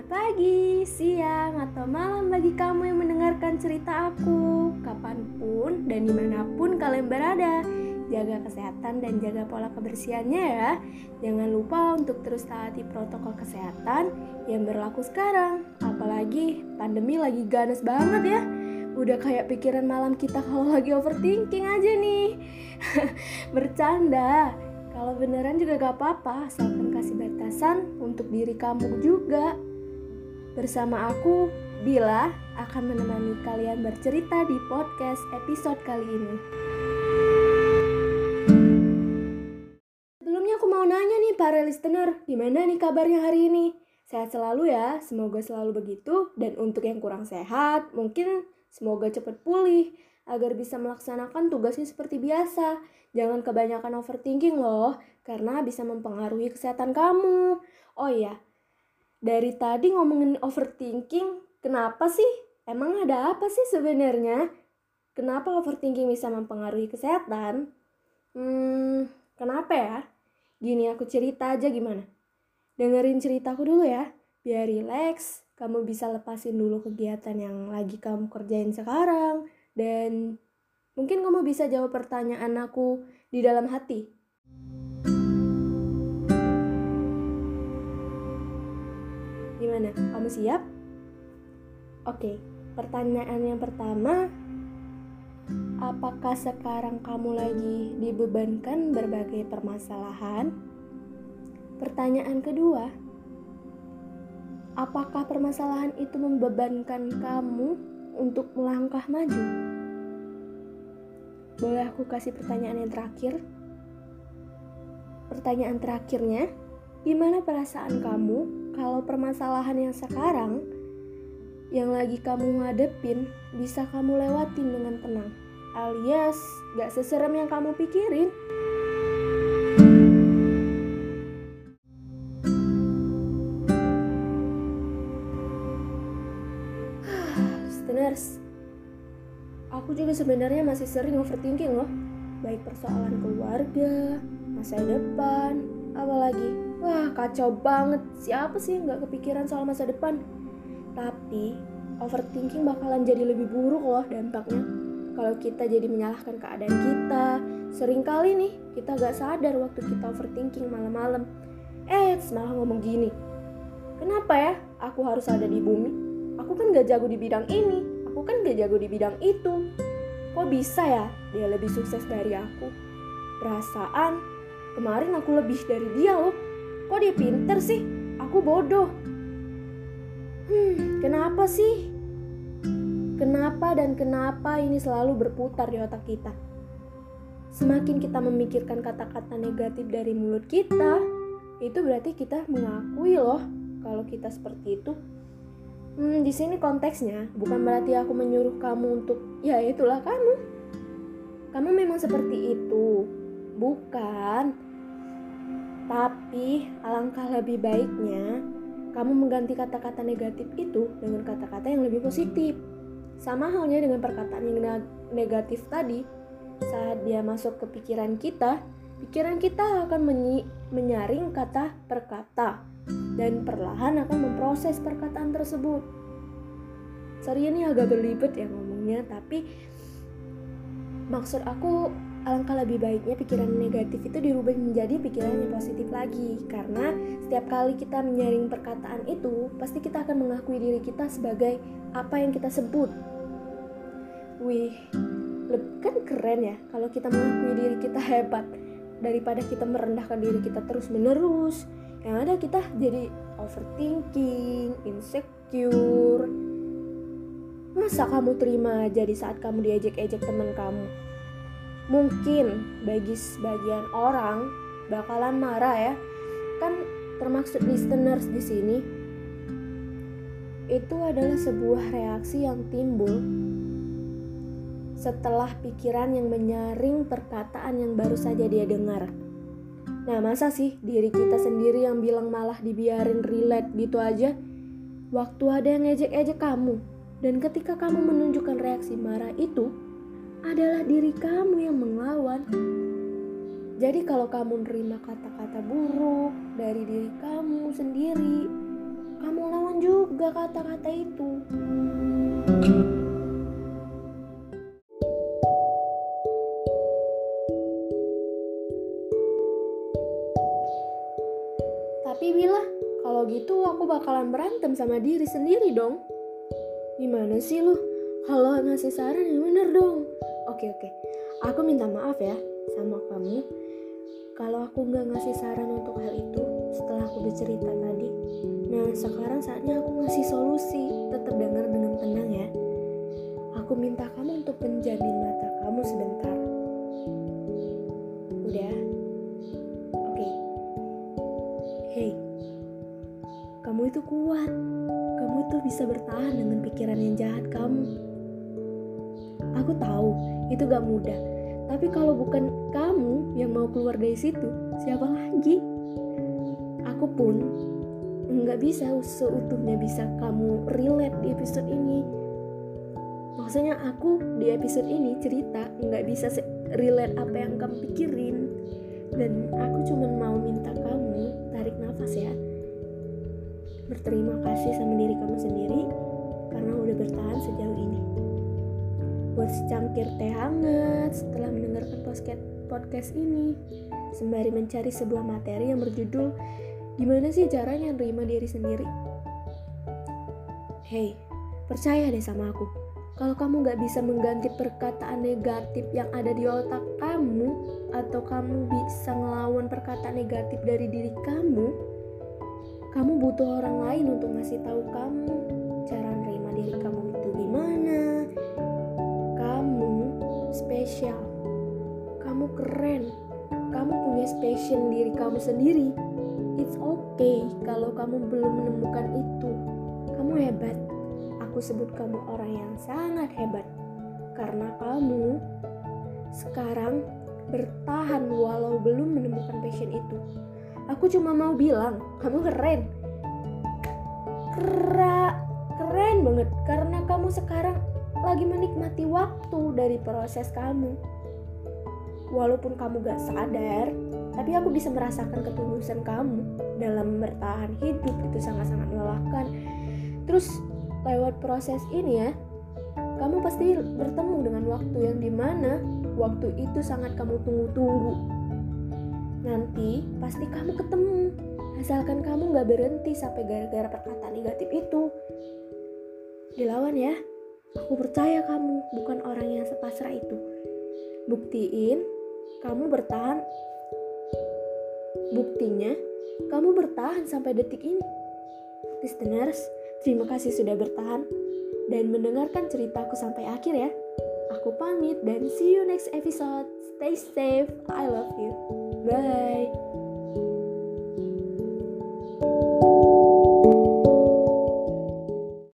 Selamat pagi, siang, atau malam bagi kamu yang mendengarkan cerita aku. Kapan pun dan di mana pun kalian berada Jaga kesehatan dan jaga pola kebersihannya ya. Jangan lupa untuk terus taati protokol kesehatan yang berlaku sekarang. Apalagi pandemi lagi ganas banget ya. Udah kayak pikiran malam kita kalau lagi overthinking aja nih. Bercanda. Kalau beneran juga gak apa-apa, asalkan kasih batasan untuk diri kamu juga. Bersama aku, Bila, akan menemani kalian bercerita di podcast episode kali ini. Sebelumnya aku mau nanya nih para listener, gimana nih kabarnya hari ini? Sehat selalu ya, semoga selalu begitu. Dan untuk yang kurang sehat, mungkin semoga cepat pulih agar bisa melaksanakan tugasnya seperti biasa Jangan kebanyakan overthinking loh, karena bisa mempengaruhi kesehatan kamu. Oh iya, dari tadi ngomongin overthinking, kenapa sih? Emang ada apa sih sebenarnya? Kenapa overthinking bisa mempengaruhi kesehatan? Hmm, kenapa ya? Gini aku cerita aja gimana? Dengerin ceritaku dulu ya, biar rileks, kamu bisa lepasin dulu kegiatan yang lagi kamu kerjain sekarang, dan Mungkin kamu bisa jawab pertanyaan aku di dalam hati. Gimana? Kamu siap? Oke, pertanyaan yang pertama, apakah sekarang kamu lagi dibebankan berbagai permasalahan? Pertanyaan kedua, apakah permasalahan itu membebankan kamu untuk melangkah maju? Boleh aku kasih pertanyaan yang terakhir? Pertanyaan terakhirnya, gimana perasaan kamu kalau permasalahan yang sekarang yang lagi kamu ngadepin bisa kamu lewatin dengan tenang? Alias, gak seserem yang kamu pikirin. Listeners, Aku juga sebenarnya masih sering overthinking loh. Baik persoalan keluarga, masa depan, apalagi. Wah, kacau banget. Siapa sih nggak kepikiran soal masa depan? Tapi, overthinking bakalan jadi lebih buruk loh dampaknya. Kalau kita jadi menyalahkan keadaan kita, sering kali nih kita gak sadar waktu kita overthinking malam-malam. Eh, malah ngomong gini. Kenapa ya aku harus ada di bumi? Aku kan gak jago di bidang ini aku kan gak jago di bidang itu. Kok bisa ya dia lebih sukses dari aku? Perasaan kemarin aku lebih dari dia loh. Kok dia pinter sih? Aku bodoh. Hmm, kenapa sih? Kenapa dan kenapa ini selalu berputar di otak kita? Semakin kita memikirkan kata-kata negatif dari mulut kita, itu berarti kita mengakui loh kalau kita seperti itu Hmm, di sini konteksnya bukan berarti aku menyuruh kamu untuk ya itulah kamu. Kamu memang seperti itu. Bukan. Tapi alangkah lebih baiknya kamu mengganti kata-kata negatif itu dengan kata-kata yang lebih positif. Sama halnya dengan perkataan yang negatif tadi. Saat dia masuk ke pikiran kita, pikiran kita akan menyaring kata per kata dan perlahan akan memproses perkataan tersebut. Sorry ini agak berlibet ya ngomongnya, tapi maksud aku alangkah lebih baiknya pikiran negatif itu dirubah menjadi pikiran yang positif lagi karena setiap kali kita menyaring perkataan itu pasti kita akan mengakui diri kita sebagai apa yang kita sebut wih kan keren ya kalau kita mengakui diri kita hebat daripada kita merendahkan diri kita terus menerus yang ada kita jadi overthinking, insecure. Masa kamu terima aja di saat kamu diejek-ejek teman kamu? Mungkin bagi sebagian orang bakalan marah ya. Kan termaksud listeners di sini. Itu adalah sebuah reaksi yang timbul setelah pikiran yang menyaring perkataan yang baru saja dia dengar. Nah masa sih diri kita sendiri yang bilang malah dibiarin relate gitu aja? Waktu ada yang ngejek-ejek kamu, dan ketika kamu menunjukkan reaksi marah itu, adalah diri kamu yang melawan. Jadi kalau kamu nerima kata-kata buruk dari diri kamu sendiri, kamu lawan juga kata-kata itu. Tapi bila kalau gitu aku bakalan berantem sama diri sendiri dong. Gimana sih lu? Kalau ngasih saran yang bener dong. Oke oke, aku minta maaf ya sama kamu kalau aku nggak ngasih saran untuk hal itu setelah aku bercerita tadi. Nah, sekarang saatnya aku ngasih solusi. Tetap dengar dengan tenang ya. Aku minta kamu untuk menjamin mata kamu sebentar. Udah? Oke. Hey. Kamu itu kuat. Kamu itu bisa bertahan dengan pikiran yang jahat kamu. Aku tahu, itu gak mudah tapi kalau bukan kamu yang mau keluar dari situ, siapa lagi? Aku pun nggak bisa seutuhnya bisa kamu relate di episode ini. Maksudnya aku di episode ini cerita nggak bisa relate apa yang kamu pikirin. Dan aku cuma mau minta kamu tarik nafas ya. Berterima kasih sama diri kamu sendiri karena udah bertahan sejauh ini buat secangkir teh hangat setelah mendengarkan podcast podcast ini. Sembari mencari sebuah materi yang berjudul gimana sih caranya nerima diri sendiri? Hey percaya deh sama aku. Kalau kamu gak bisa mengganti perkataan negatif yang ada di otak kamu atau kamu bisa ngelawan perkataan negatif dari diri kamu kamu butuh orang lain untuk ngasih tahu kamu cara nerima diri kamu itu gimana spesial. Kamu keren. Kamu punya spesial diri kamu sendiri. It's okay kalau kamu belum menemukan itu. Kamu hebat. Aku sebut kamu orang yang sangat hebat. Karena kamu sekarang bertahan walau belum menemukan passion itu. Aku cuma mau bilang, kamu keren. Kera, keren banget karena kamu sekarang lagi menikmati waktu dari proses kamu. Walaupun kamu gak sadar, tapi aku bisa merasakan ketulusan kamu dalam bertahan hidup itu sangat-sangat melelahkan. Terus lewat proses ini ya, kamu pasti bertemu dengan waktu yang di mana waktu itu sangat kamu tunggu-tunggu. Nanti pasti kamu ketemu, asalkan kamu gak berhenti sampai gara-gara perkataan negatif itu. Dilawan ya. Aku percaya kamu bukan orang yang sepasrah itu. Buktiin kamu bertahan. Buktinya, kamu bertahan sampai detik ini. Listeners, terima kasih sudah bertahan dan mendengarkan ceritaku sampai akhir ya. Aku pamit dan see you next episode. Stay safe. I love you. Bye.